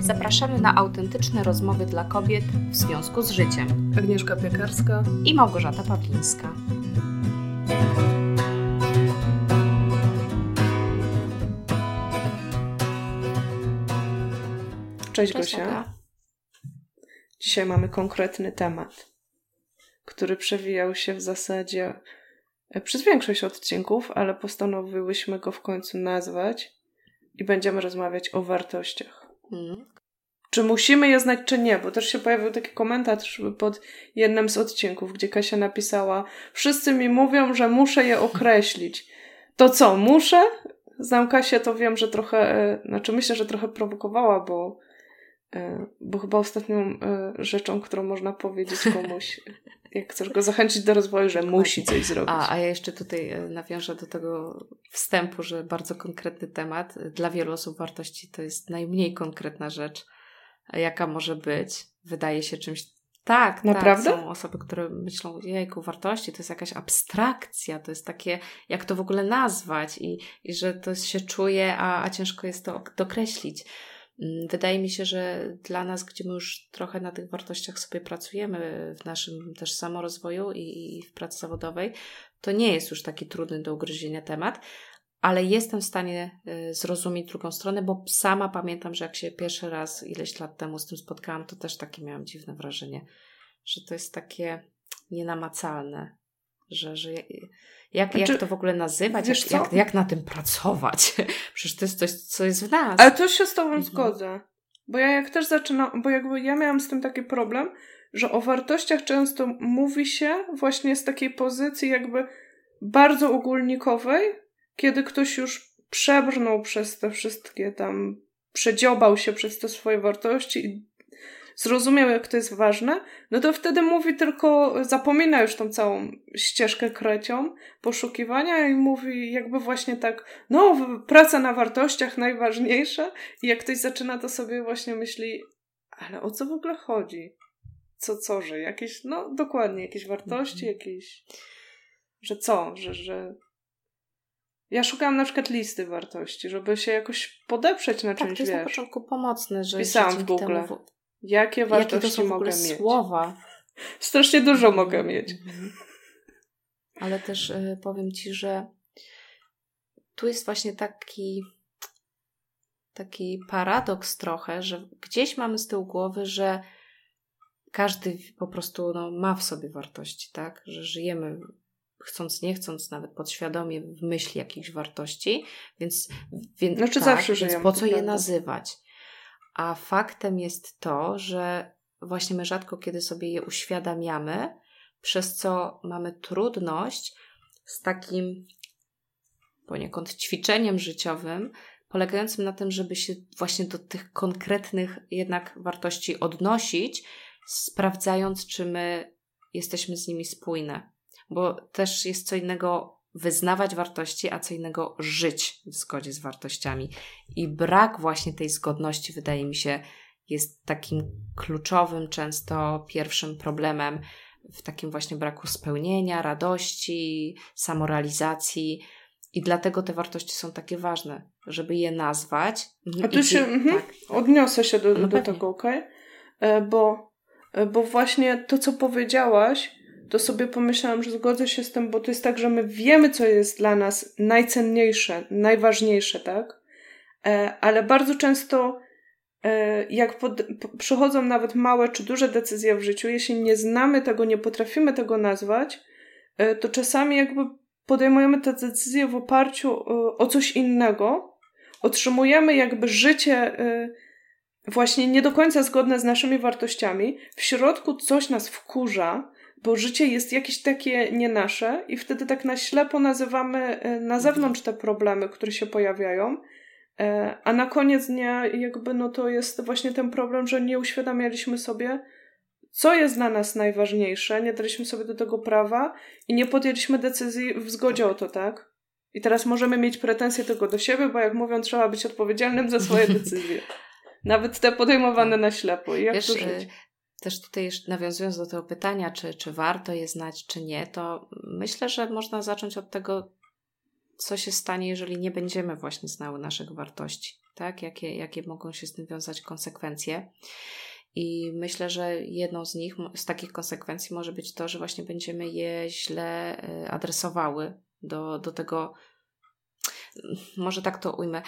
Zapraszamy na autentyczne rozmowy dla kobiet w związku z życiem. Agnieszka Piekarska i Małgorzata Pawlińska. Cześć, Cześć Gosia. Dzisiaj mamy konkretny temat, który przewijał się w zasadzie e, przez większość odcinków, ale postanowiłyśmy go w końcu nazwać i będziemy rozmawiać o wartościach. Mm. Czy musimy je znać, czy nie? Bo też się pojawił taki komentarz pod jednym z odcinków, gdzie Kasia napisała: Wszyscy mi mówią, że muszę je określić. To co, muszę? Znam Kasię, to wiem, że trochę, e, znaczy myślę, że trochę prowokowała, bo E, bo chyba ostatnią e, rzeczą, którą można powiedzieć komuś, jak chcesz go zachęcić do rozwoju, że musi coś zrobić. A, a ja jeszcze tutaj nawiążę do tego wstępu, że bardzo konkretny temat. Dla wielu osób wartości to jest najmniej konkretna rzecz, jaka może być. Wydaje się czymś tak, tak Naprawdę? Tak, są osoby, które myślą, jejku, wartości to jest jakaś abstrakcja, to jest takie, jak to w ogóle nazwać i, i że to się czuje, a, a ciężko jest to dokreślić. Mm, wydaje mi się, że dla nas, gdzie my już trochę na tych wartościach sobie pracujemy w naszym też samorozwoju i, w pracy zawodowej, to nie jest już taki trudny do ugryzienia temat, ale jestem w stanie y, zrozumieć drugą stronę, bo sama pamiętam, że jak się pierwszy raz ileś lat temu z tym spotkałam, to też takie miałam dziwne wrażenie, że to jest takie nienamacalne, że, że jak, znaczy, jak to w ogóle nazywać? Jak, jak, jak, na tym pracować? Przecież to jest coś, co jest w nas. Ale to się z Tobą mhm. zgodzę. Bo ja jak też zaczynam, bo jakby ja miałam z tym taki problem, że o wartościach często mówi się właśnie z takiej pozycji jakby bardzo ogólnikowej, kiedy ktoś już przebrnął przez te wszystkie tam, przedziobał się przez te swoje wartości i zrozumiał, jak to jest ważne, no to wtedy mówi tylko, zapomina już tą całą ścieżkę krecią poszukiwania i mówi jakby właśnie tak, no, praca na wartościach najważniejsza i jak ktoś zaczyna, to sobie właśnie myśli, ale o co w ogóle chodzi? Co, co, że jakieś, no dokładnie, jakieś wartości, mhm. jakieś, że co, że, że ja szukałam na przykład listy wartości, żeby się jakoś podeprzeć na tak, czymś, to jest wiesz. na początku pomocne, że Pisałam w Google. Temu Jakie wartości Jakie to mogę mieć? słowa. Strasznie dużo mhm. mogę mieć. Mhm. Ale też y, powiem Ci, że tu jest właśnie taki taki paradoks trochę, że gdzieś mamy z tyłu głowy, że każdy po prostu no, ma w sobie wartości, tak? Że żyjemy chcąc, nie chcąc, nawet podświadomie w myśli jakichś wartości, więc, więc, znaczy tak, zawsze więc po co je nazywać? A faktem jest to, że właśnie my rzadko kiedy sobie je uświadamiamy, przez co mamy trudność z takim poniekąd ćwiczeniem życiowym, polegającym na tym, żeby się właśnie do tych konkretnych jednak wartości odnosić, sprawdzając, czy my jesteśmy z nimi spójne. Bo też jest co innego wyznawać wartości, a co innego żyć w zgodzie z wartościami. I brak właśnie tej zgodności, wydaje mi się, jest takim kluczowym, często pierwszym problemem w takim właśnie braku spełnienia, radości, samorealizacji. I dlatego te wartości są takie ważne, żeby je nazwać. A tu się mhm, tak. odniosę się do, no do tego, ok? E, bo, e, bo właśnie to, co powiedziałaś, to sobie pomyślałam, że zgodzę się z tym, bo to jest tak, że my wiemy, co jest dla nas najcenniejsze, najważniejsze, tak? E, ale bardzo często, e, jak pod, przychodzą nawet małe czy duże decyzje w życiu, jeśli nie znamy tego, nie potrafimy tego nazwać, e, to czasami jakby podejmujemy te decyzje w oparciu o coś innego, otrzymujemy jakby życie właśnie nie do końca zgodne z naszymi wartościami, w środku coś nas wkurza, bo życie jest jakieś takie nie nasze i wtedy tak na ślepo nazywamy e, na zewnątrz te problemy, które się pojawiają, e, a na koniec dnia jakby no to jest właśnie ten problem, że nie uświadamialiśmy sobie, co jest dla nas najważniejsze, nie daliśmy sobie do tego prawa i nie podjęliśmy decyzji w zgodzie o to, tak? I teraz możemy mieć pretensje tylko do siebie, bo jak mówią, trzeba być odpowiedzialnym za swoje decyzje. Nawet te podejmowane na ślepo. I jak Wiesz, to żyć? Y, też tutaj nawiązując do tego pytania, czy, czy warto je znać, czy nie, to myślę, że można zacząć od tego, co się stanie, jeżeli nie będziemy właśnie znały naszych wartości, tak? Jakie, jakie mogą się z tym wiązać konsekwencje. I myślę, że jedną z nich, z takich konsekwencji może być to, że właśnie będziemy je źle e, adresowały do, do tego, może tak to ujmę.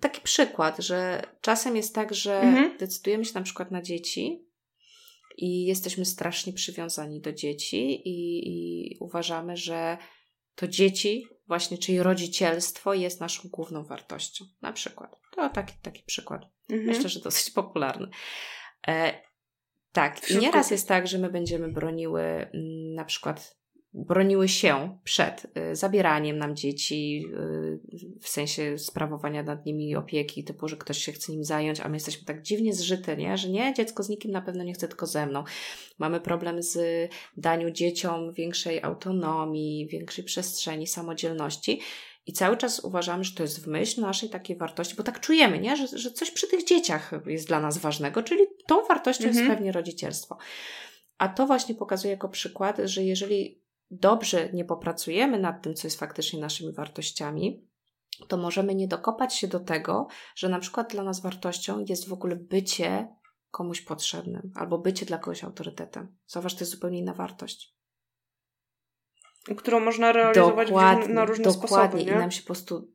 Taki przykład, że czasem jest tak, że mhm. decydujemy się na przykład na dzieci i jesteśmy strasznie przywiązani do dzieci i, i uważamy, że to dzieci, właśnie, czyli rodzicielstwo jest naszą główną wartością. Na przykład. To taki, taki przykład. Mhm. Myślę, że dosyć popularny. E, tak, i nieraz jest tak, że my będziemy broniły mm, na przykład broniły się przed y, zabieraniem nam dzieci, y, w sensie sprawowania nad nimi opieki, typu, że ktoś się chce nim zająć, a my jesteśmy tak dziwnie zżyte, nie? że nie, dziecko z nikim na pewno nie chce, tylko ze mną. Mamy problem z daniu dzieciom większej autonomii, większej przestrzeni, samodzielności. I cały czas uważamy, że to jest w myśl naszej takiej wartości, bo tak czujemy, nie? Że, że coś przy tych dzieciach jest dla nas ważnego, czyli tą wartością mhm. jest pewnie rodzicielstwo. A to właśnie pokazuje jako przykład, że jeżeli dobrze nie popracujemy nad tym, co jest faktycznie naszymi wartościami, to możemy nie dokopać się do tego, że na przykład dla nas wartością jest w ogóle bycie komuś potrzebnym albo bycie dla kogoś autorytetem. Zauważ, to jest zupełnie inna wartość. Którą można realizować dokładnie, na różne dokładnie. sposoby. Dokładnie. I nam się po prostu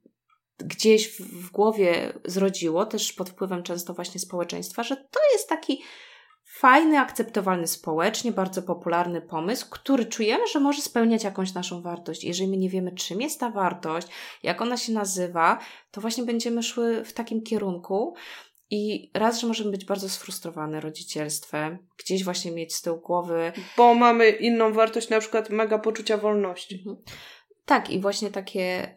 gdzieś w, w głowie zrodziło, też pod wpływem często właśnie społeczeństwa, że to jest taki fajny, akceptowalny społecznie, bardzo popularny pomysł, który czujemy, że może spełniać jakąś naszą wartość. Jeżeli my nie wiemy, czym jest ta wartość, jak ona się nazywa, to właśnie będziemy szły w takim kierunku. I raz, że możemy być bardzo sfrustrowane rodzicielstwem, gdzieś właśnie mieć z tyłu głowy. Bo mamy inną wartość, na przykład mega poczucia wolności. Mhm. Tak, i właśnie takie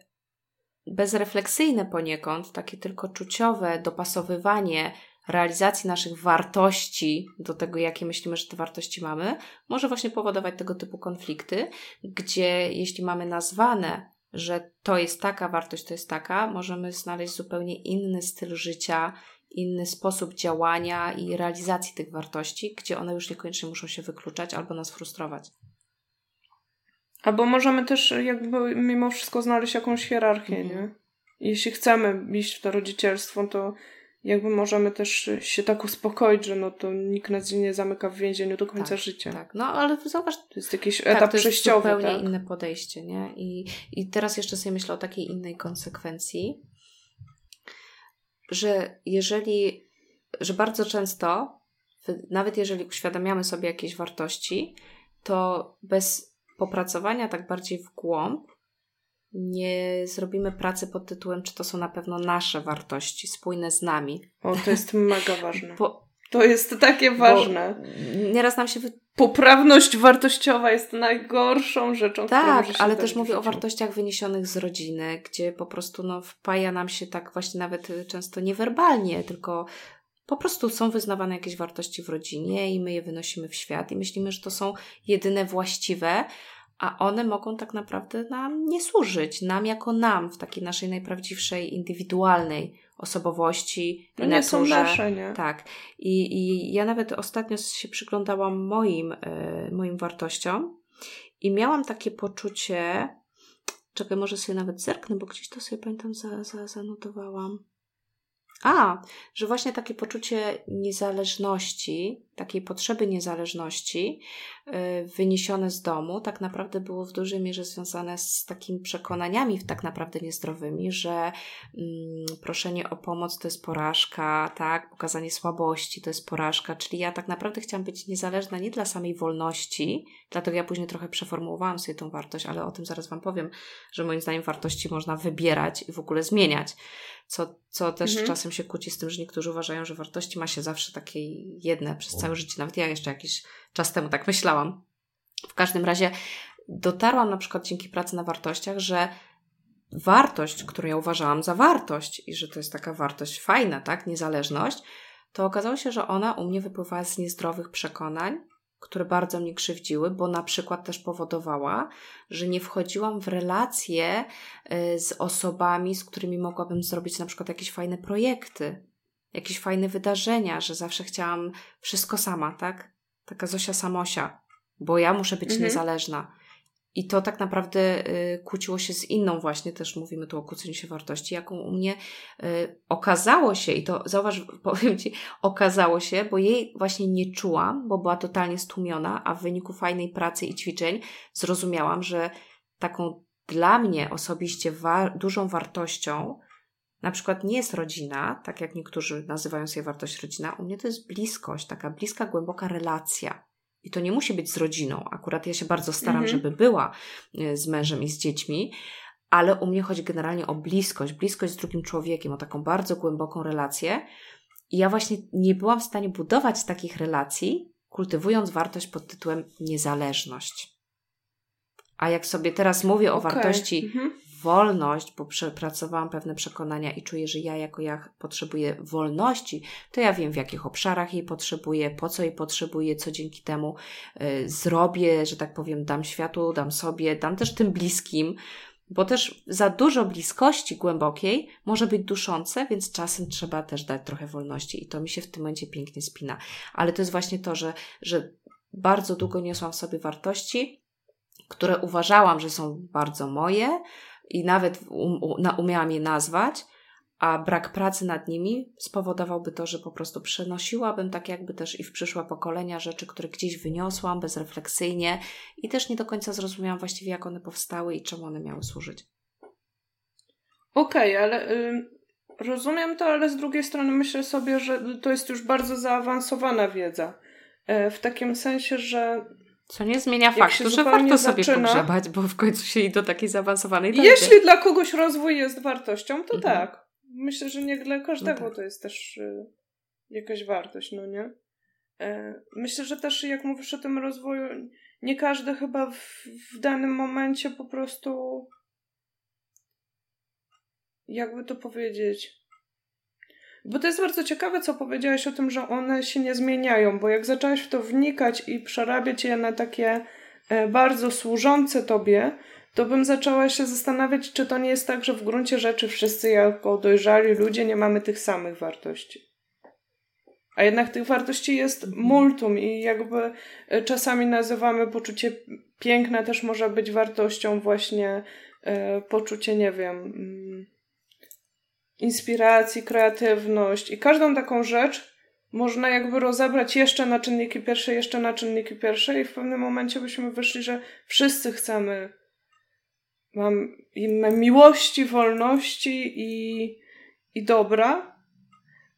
bezrefleksyjne poniekąd, takie tylko czuciowe dopasowywanie realizacji naszych wartości do tego, jakie myślimy, że te wartości mamy, może właśnie powodować tego typu konflikty, gdzie jeśli mamy nazwane, że to jest taka wartość, to jest taka, możemy znaleźć zupełnie inny styl życia, inny sposób działania i realizacji tych wartości, gdzie one już niekoniecznie muszą się wykluczać albo nas frustrować. Albo możemy też jakby mimo wszystko znaleźć jakąś hierarchię, mhm. nie? Jeśli chcemy iść w to rodzicielstwo, to jakby możemy też się tak uspokoić, że no to nikt nas nie zamyka w więzieniu do końca tak, życia. Tak, no ale zobacz, to jest jakiś tak, etap to jest przejściowy. zupełnie tak? inne podejście, nie? I, I teraz jeszcze sobie myślę o takiej innej konsekwencji, że jeżeli, że bardzo często, nawet jeżeli uświadamiamy sobie jakieś wartości, to bez popracowania tak bardziej w głąb, nie zrobimy pracy pod tytułem, czy to są na pewno nasze wartości, spójne z nami. O, to jest mega ważne. Bo, to jest takie ważne. Nieraz nam się. Wy... Poprawność wartościowa jest najgorszą rzeczą, Tak, ale też mówię o wartościach wyniesionych z rodziny, gdzie po prostu no, wpaja nam się tak właśnie nawet często niewerbalnie, tylko po prostu są wyznawane jakieś wartości w rodzinie i my je wynosimy w świat i myślimy, że to są jedyne właściwe, a one mogą tak naprawdę nam nie służyć, nam jako nam, w takiej naszej najprawdziwszej, indywidualnej osobowości. No nie są nasze, nie? Tak. I, I ja nawet ostatnio się przyglądałam moim, y, moim wartościom i miałam takie poczucie, czekaj, może sobie nawet zerknę, bo gdzieś to sobie pamiętam za, za, zanotowałam. A, że właśnie takie poczucie niezależności, takiej potrzeby niezależności yy, wyniesione z domu, tak naprawdę było w dużej mierze związane z takimi przekonaniami tak naprawdę niezdrowymi, że yy, proszenie o pomoc to jest porażka, tak, pokazanie słabości to jest porażka, czyli ja tak naprawdę chciałam być niezależna nie dla samej wolności, dlatego ja później trochę przeformułowałam sobie tą wartość, ale o tym zaraz Wam powiem, że moim zdaniem wartości można wybierać i w ogóle zmieniać. Co, co też mhm. czasem się kłóci z tym, że niektórzy uważają, że wartości ma się zawsze takie jedne przez całe życie. Nawet ja jeszcze jakiś czas temu tak myślałam. W każdym razie dotarłam na przykład dzięki pracy na wartościach, że wartość, którą ja uważałam za wartość i że to jest taka wartość fajna, tak, niezależność, to okazało się, że ona u mnie wypływała z niezdrowych przekonań, które bardzo mnie krzywdziły, bo na przykład też powodowała, że nie wchodziłam w relacje y, z osobami, z którymi mogłabym zrobić na przykład jakieś fajne projekty, jakieś fajne wydarzenia, że zawsze chciałam wszystko sama, tak? Taka Zosia Samosia, bo ja muszę być mhm. niezależna. I to tak naprawdę y, kłóciło się z inną właśnie, też mówimy tu o kłóceniu się wartości, jaką u mnie y, okazało się, i to zauważ, powiem Ci, okazało się, bo jej właśnie nie czułam, bo była totalnie stłumiona, a w wyniku fajnej pracy i ćwiczeń zrozumiałam, że taką dla mnie osobiście wa dużą wartością na przykład nie jest rodzina, tak jak niektórzy nazywają sobie wartość rodzina, u mnie to jest bliskość, taka bliska, głęboka relacja. I to nie musi być z rodziną. Akurat ja się bardzo staram, mhm. żeby była e, z mężem i z dziećmi, ale u mnie chodzi generalnie o bliskość, bliskość z drugim człowiekiem, o taką bardzo głęboką relację. I ja właśnie nie byłam w stanie budować takich relacji, kultywując wartość pod tytułem niezależność. A jak sobie teraz mówię o okay. wartości mhm wolność, bo przepracowałam pewne przekonania i czuję, że ja jako ja potrzebuję wolności, to ja wiem w jakich obszarach jej potrzebuję, po co jej potrzebuję, co dzięki temu y, zrobię, że tak powiem, dam światu, dam sobie, dam też tym bliskim, bo też za dużo bliskości głębokiej może być duszące, więc czasem trzeba też dać trochę wolności i to mi się w tym momencie pięknie spina. Ale to jest właśnie to, że, że bardzo długo niosłam w sobie wartości, które uważałam, że są bardzo moje, i nawet um, umiałam je nazwać, a brak pracy nad nimi spowodowałby to, że po prostu przenosiłabym tak jakby też i w przyszłe pokolenia rzeczy, które gdzieś wyniosłam bezrefleksyjnie i też nie do końca zrozumiałam właściwie, jak one powstały i czemu one miały służyć. Okej, okay, ale y, rozumiem to, ale z drugiej strony myślę sobie, że to jest już bardzo zaawansowana wiedza. Y, w takim sensie, że co nie zmienia faktu, że warto sobie zaczyna, pogrzebać, bo w końcu się i do takiej zaawansowanej dojdzie. Jeśli dla kogoś rozwój jest wartością, to mhm. tak. Myślę, że nie dla każdego no tak. to jest też y, jakaś wartość, no nie? E, myślę, że też jak mówisz o tym rozwoju, nie każdy chyba w, w danym momencie po prostu jakby to powiedzieć bo to jest bardzo ciekawe, co powiedziałeś o tym, że one się nie zmieniają, bo jak zaczęłaś w to wnikać i przerabiać je na takie e, bardzo służące tobie, to bym zaczęła się zastanawiać, czy to nie jest tak, że w gruncie rzeczy wszyscy jako dojrzali ludzie nie mamy tych samych wartości. A jednak tych wartości jest multum i jakby e, czasami nazywamy poczucie piękna też może być wartością właśnie e, poczucie, nie wiem, mm, inspiracji, kreatywność i każdą taką rzecz można jakby rozebrać jeszcze na czynniki pierwsze, jeszcze na czynniki pierwsze i w pewnym momencie byśmy wyszli, że wszyscy chcemy mam miłości, wolności i, i dobra,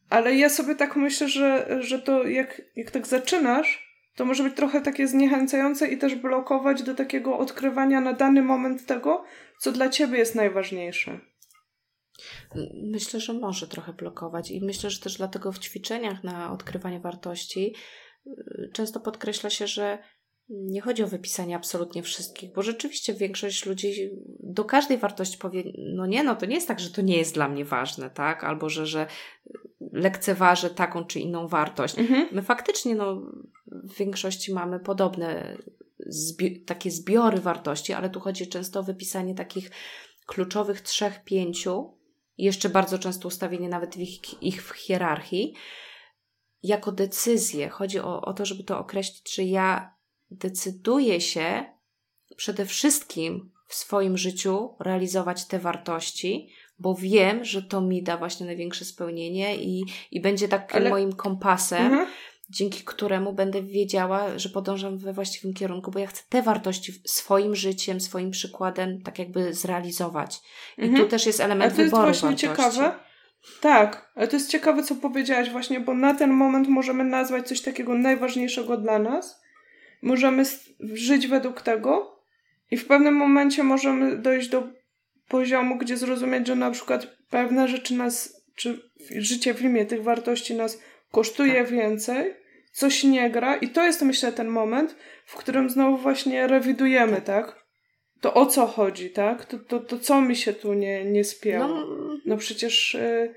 ale ja sobie tak myślę, że, że to jak, jak tak zaczynasz, to może być trochę takie zniechęcające i też blokować do takiego odkrywania na dany moment tego, co dla ciebie jest najważniejsze. Myślę, że może trochę blokować i myślę, że też dlatego w ćwiczeniach na odkrywanie wartości y, często podkreśla się, że nie chodzi o wypisanie absolutnie wszystkich, bo rzeczywiście większość ludzi do każdej wartości powie, no nie, no to nie jest tak, że to nie jest dla mnie ważne, tak? Albo że, że lekceważę taką czy inną wartość. Mhm. My faktycznie, no, w większości mamy podobne zbi takie zbiory wartości, ale tu chodzi często o wypisanie takich kluczowych trzech, pięciu, jeszcze bardzo często ustawienie nawet ich, ich w hierarchii, jako decyzję. Chodzi o, o to, żeby to określić, że ja decyduję się przede wszystkim w swoim życiu realizować te wartości, bo wiem, że to mi da właśnie największe spełnienie i, i będzie takim Ale... moim kompasem, mhm dzięki któremu będę wiedziała, że podążam we właściwym kierunku, bo ja chcę te wartości swoim życiem, swoim przykładem tak jakby zrealizować. I mhm. tu też jest element wyboru to jest właśnie wartości. ciekawe. Tak, ale to jest ciekawe, co powiedziałaś właśnie, bo na ten moment możemy nazwać coś takiego najważniejszego dla nas. Możemy żyć według tego i w pewnym momencie możemy dojść do poziomu, gdzie zrozumieć, że na przykład pewne rzeczy nas, czy życie w imię tych wartości nas kosztuje tak. więcej, coś nie gra i to jest myślę ten moment, w którym znowu właśnie rewidujemy, tak? To o co chodzi, tak? To, to, to co mi się tu nie, nie spięło? No, no przecież y,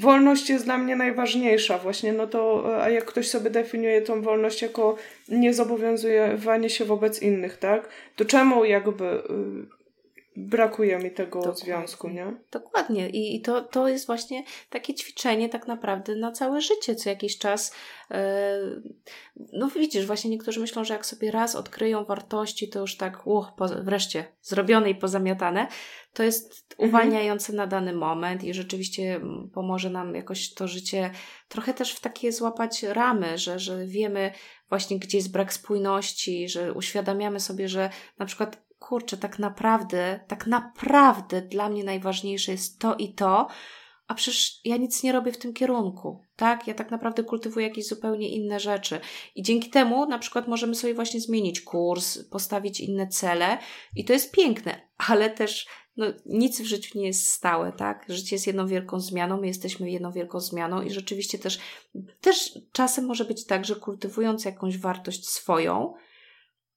wolność jest dla mnie najważniejsza właśnie, no to a jak ktoś sobie definiuje tą wolność jako niezobowiązywanie się wobec innych, tak? To czemu jakby y, brakuje mi tego Dokładnie. związku, nie? Dokładnie. I, i to, to jest właśnie takie ćwiczenie tak naprawdę na całe życie. Co jakiś czas, yy, no widzisz, właśnie niektórzy myślą, że jak sobie raz odkryją wartości, to już tak, uch, po, wreszcie zrobione i pozamiatane. To jest mhm. uwalniające mhm. na dany moment i rzeczywiście pomoże nam jakoś to życie trochę też w takie złapać ramy, że, że wiemy właśnie, gdzie jest brak spójności, że uświadamiamy sobie, że na przykład kurczę, tak naprawdę, tak naprawdę dla mnie najważniejsze jest to i to, a przecież ja nic nie robię w tym kierunku, tak? Ja tak naprawdę kultywuję jakieś zupełnie inne rzeczy. I dzięki temu na przykład możemy sobie właśnie zmienić kurs, postawić inne cele i to jest piękne, ale też no, nic w życiu nie jest stałe, tak? Życie jest jedną wielką zmianą, my jesteśmy jedną wielką zmianą i rzeczywiście też, też czasem może być tak, że kultywując jakąś wartość swoją,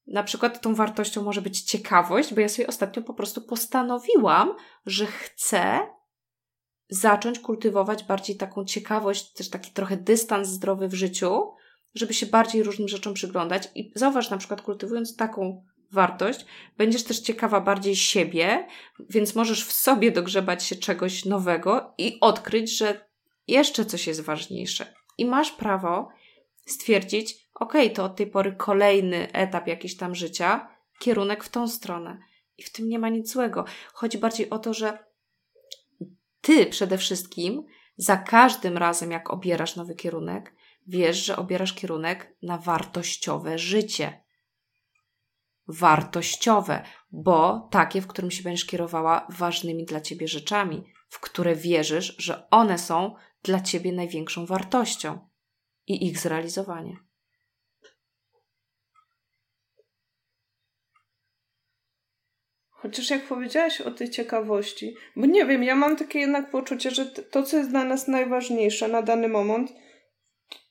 na przykład tą wartością może być ciekawość, bo ja sobie ostatnio po prostu postanowiłam, że chcę zacząć kultywować bardziej taką ciekawość, też taki trochę dystans zdrowy w życiu, żeby się bardziej różnym rzeczom przyglądać. I zauważ, na przykład kultywując taką wartość, będziesz też ciekawa bardziej siebie, więc możesz w sobie dogrzebać się czegoś nowego i odkryć, że jeszcze coś jest ważniejsze. I masz prawo stwierdzić, okej, okay, to od tej pory kolejny etap jakiś tam życia, kierunek w tą stronę. I w tym nie ma nic złego. Chodzi bardziej o to, że ty przede wszystkim za każdym razem, jak obierasz nowy kierunek, wiesz, że obierasz kierunek na wartościowe życie. Wartościowe, bo takie, w którym się będziesz kierowała ważnymi dla ciebie rzeczami, w które wierzysz, że one są dla ciebie największą wartością i ich zrealizowanie. Chociaż jak powiedziałaś o tej ciekawości, bo nie wiem, ja mam takie jednak poczucie, że to, co jest dla nas najważniejsze na dany moment,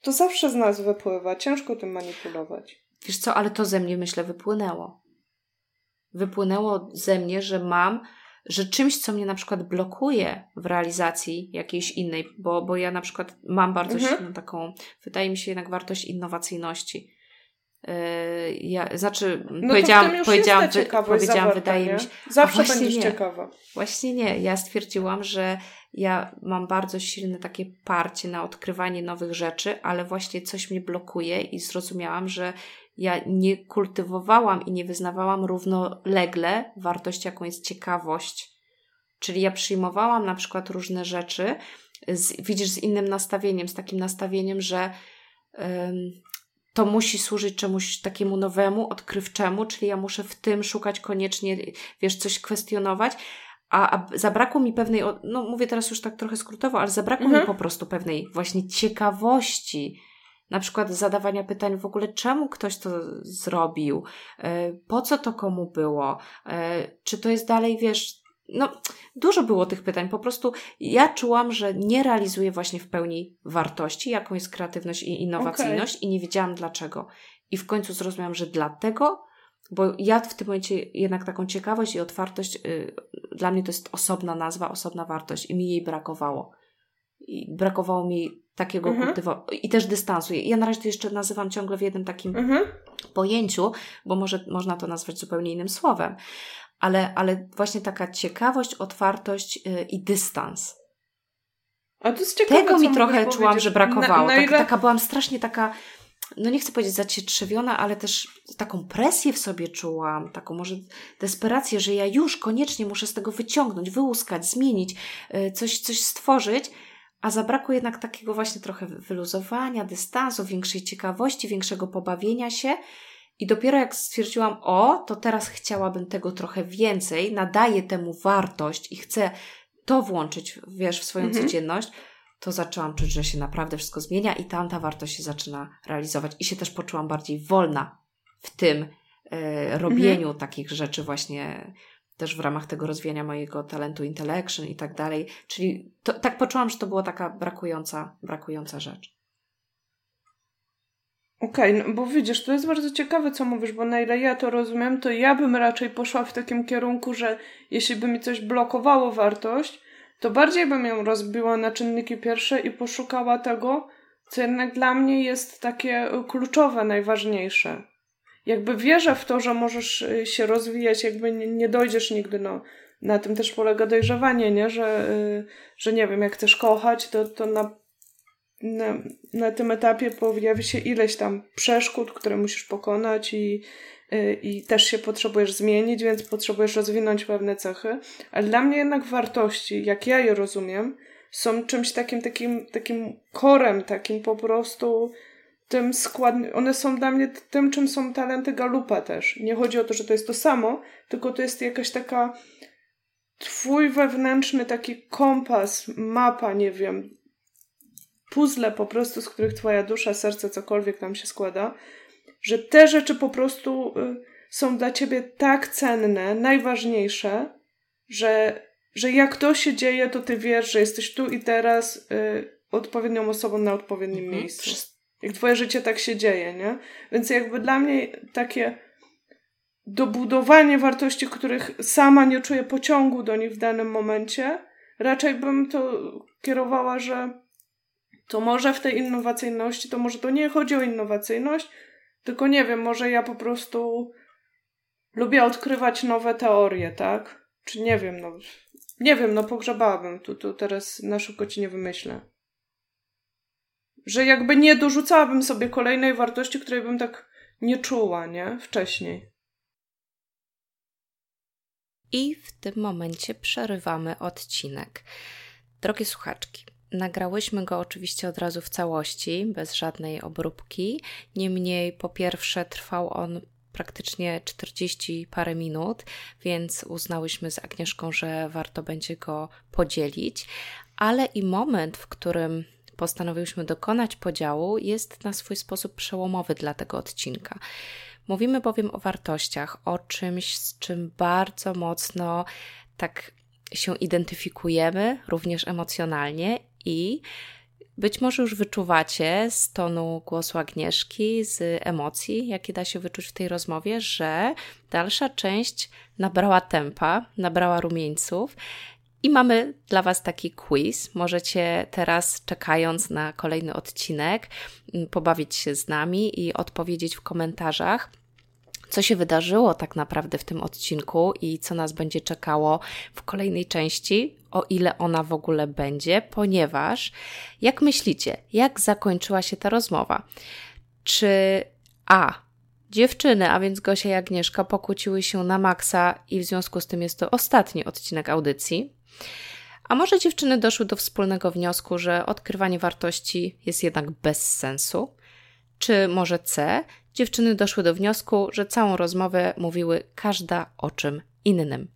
to zawsze z nas wypływa. Ciężko tym manipulować. Wiesz co, ale to ze mnie myślę wypłynęło. Wypłynęło ze mnie, że mam, że czymś, co mnie na przykład blokuje w realizacji jakiejś innej, bo, bo ja na przykład mam bardzo mhm. silną taką, wydaje mi się jednak wartość innowacyjności ja, znaczy, no powiedziałam, powiedziałam, wy, powiedziałam wydaje nie? mi się. Zawsze będziesz nie. ciekawa. Właśnie nie. Ja stwierdziłam, że ja mam bardzo silne takie parcie na odkrywanie nowych rzeczy, ale właśnie coś mnie blokuje i zrozumiałam, że ja nie kultywowałam i nie wyznawałam równolegle wartości, jaką jest ciekawość. Czyli ja przyjmowałam na przykład różne rzeczy, z, widzisz, z innym nastawieniem, z takim nastawieniem, że to musi służyć czemuś takiemu nowemu, odkrywczemu, czyli ja muszę w tym szukać koniecznie, wiesz, coś kwestionować. A, a zabrakło mi pewnej, no mówię teraz już tak trochę skrótowo, ale zabrakło mhm. mi po prostu pewnej właśnie ciekawości, na przykład zadawania pytań w ogóle, czemu ktoś to zrobił, e, po co to komu było, e, czy to jest dalej, wiesz, no, dużo było tych pytań. Po prostu ja czułam, że nie realizuję właśnie w pełni wartości, jaką jest kreatywność i innowacyjność, okay. i nie wiedziałam dlaczego. I w końcu zrozumiałam, że dlatego, bo ja w tym momencie jednak taką ciekawość i otwartość, yy, dla mnie to jest osobna nazwa, osobna wartość, i mi jej brakowało. I brakowało mi takiego mhm. kultywowania i też dystansu. Ja na razie to jeszcze nazywam ciągle w jednym takim mhm. pojęciu, bo może można to nazwać zupełnie innym słowem ale, ale właśnie taka ciekawość, otwartość yy, i dystans. A to jest ciekawe, Tego mi trochę czułam, że brakowało. Na, na ile... tak, taka byłam strasznie taka, no nie chcę powiedzieć zacietrzewiona, ale też taką presję w sobie czułam, taką może desperację, że ja już koniecznie muszę z tego wyciągnąć, wyłuskać, zmienić, yy, coś, coś stworzyć. A zabrakło jednak takiego właśnie trochę wyluzowania, dystansu, większej ciekawości, większego pobawienia się. I dopiero jak stwierdziłam, o, to teraz chciałabym tego trochę więcej, nadaję temu wartość i chcę to włączyć, wiesz, w swoją mhm. codzienność, to zaczęłam czuć, że się naprawdę wszystko zmienia i tam ta wartość się zaczyna realizować. I się też poczułam bardziej wolna w tym e, robieniu mhm. takich rzeczy właśnie też w ramach tego rozwijania mojego talentu intellection i tak dalej. Czyli to, tak poczułam, że to była taka brakująca, brakująca rzecz. Okej, okay, no bo widzisz, to jest bardzo ciekawe, co mówisz, bo na ile ja to rozumiem, to ja bym raczej poszła w takim kierunku, że jeśli by mi coś blokowało wartość, to bardziej bym ją rozbiła na czynniki pierwsze i poszukała tego, co jednak dla mnie jest takie kluczowe, najważniejsze. jakby wierzę w to, że możesz y, się rozwijać, jakby nie, nie dojdziesz nigdy, no. Na tym też polega dojrzewanie, nie? Że, y, że nie wiem, jak chcesz kochać, to, to na, na, na tym etapie pojawi się ileś tam przeszkód, które musisz pokonać i, y, i też się potrzebujesz zmienić, więc potrzebujesz rozwinąć pewne cechy. Ale dla mnie jednak wartości, jak ja je rozumiem, są czymś takim, takim, takim korem, takim po prostu tym składnym, one są dla mnie tym, czym są talenty Galupa też. Nie chodzi o to, że to jest to samo, tylko to jest jakaś taka twój wewnętrzny taki kompas, mapa, nie wiem, puzzle po prostu, z których twoja dusza, serce, cokolwiek tam się składa, że te rzeczy po prostu y, są dla ciebie tak cenne, najważniejsze, że, że jak to się dzieje, to ty wiesz, że jesteś tu i teraz y, odpowiednią osobą na odpowiednim mhm. miejscu. Jak twoje życie tak się dzieje, nie? Więc jakby dla mnie takie dobudowanie wartości, których sama nie czuję pociągu do nich w danym momencie, raczej bym to kierowała, że to może w tej innowacyjności, to może to nie chodzi o innowacyjność, tylko nie wiem, może ja po prostu lubię odkrywać nowe teorie, tak? Czy nie wiem, no. Nie wiem, no pogrzebałabym tu, tu teraz na szybko ci nie wymyślę. Że jakby nie dorzucałabym sobie kolejnej wartości, której bym tak nie czuła, nie? Wcześniej. I w tym momencie przerywamy odcinek. Drogie słuchaczki, Nagrałyśmy go oczywiście od razu w całości, bez żadnej obróbki. Niemniej, po pierwsze, trwał on praktycznie 40 parę minut, więc uznałyśmy z Agnieszką, że warto będzie go podzielić. Ale i moment, w którym postanowiłyśmy dokonać podziału, jest na swój sposób przełomowy dla tego odcinka. Mówimy bowiem o wartościach, o czymś, z czym bardzo mocno tak się identyfikujemy, również emocjonalnie i być może już wyczuwacie z tonu głosu Agnieszki, z emocji, jakie da się wyczuć w tej rozmowie, że dalsza część nabrała tempa, nabrała rumieńców. I mamy dla Was taki quiz. Możecie teraz, czekając na kolejny odcinek, pobawić się z nami i odpowiedzieć w komentarzach co się wydarzyło tak naprawdę w tym odcinku i co nas będzie czekało w kolejnej części, o ile ona w ogóle będzie, ponieważ jak myślicie, jak zakończyła się ta rozmowa? Czy A. Dziewczyny, a więc Gosia i Agnieszka, pokłóciły się na maksa i w związku z tym jest to ostatni odcinek audycji. A może dziewczyny doszły do wspólnego wniosku, że odkrywanie wartości jest jednak bez sensu? Czy może C? dziewczyny doszły do wniosku, że całą rozmowę mówiły każda o czym innym.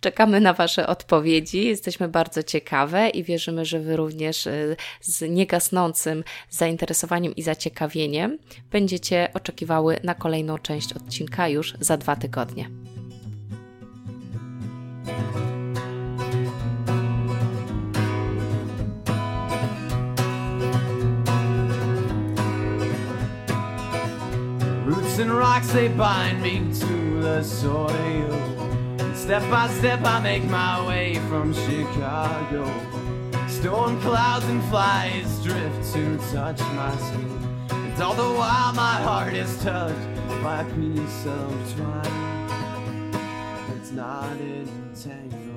Czekamy na Wasze odpowiedzi, jesteśmy bardzo ciekawe i wierzymy, że Wy również y, z niegasnącym zainteresowaniem i zaciekawieniem będziecie oczekiwały na kolejną część odcinka już za dwa tygodnie. and rocks, they bind me to the soil. Step by step, I make my way from Chicago. Storm clouds and flies drift to touch my skin. And all the while, my heart is touched by a piece of twine. It's not entangled.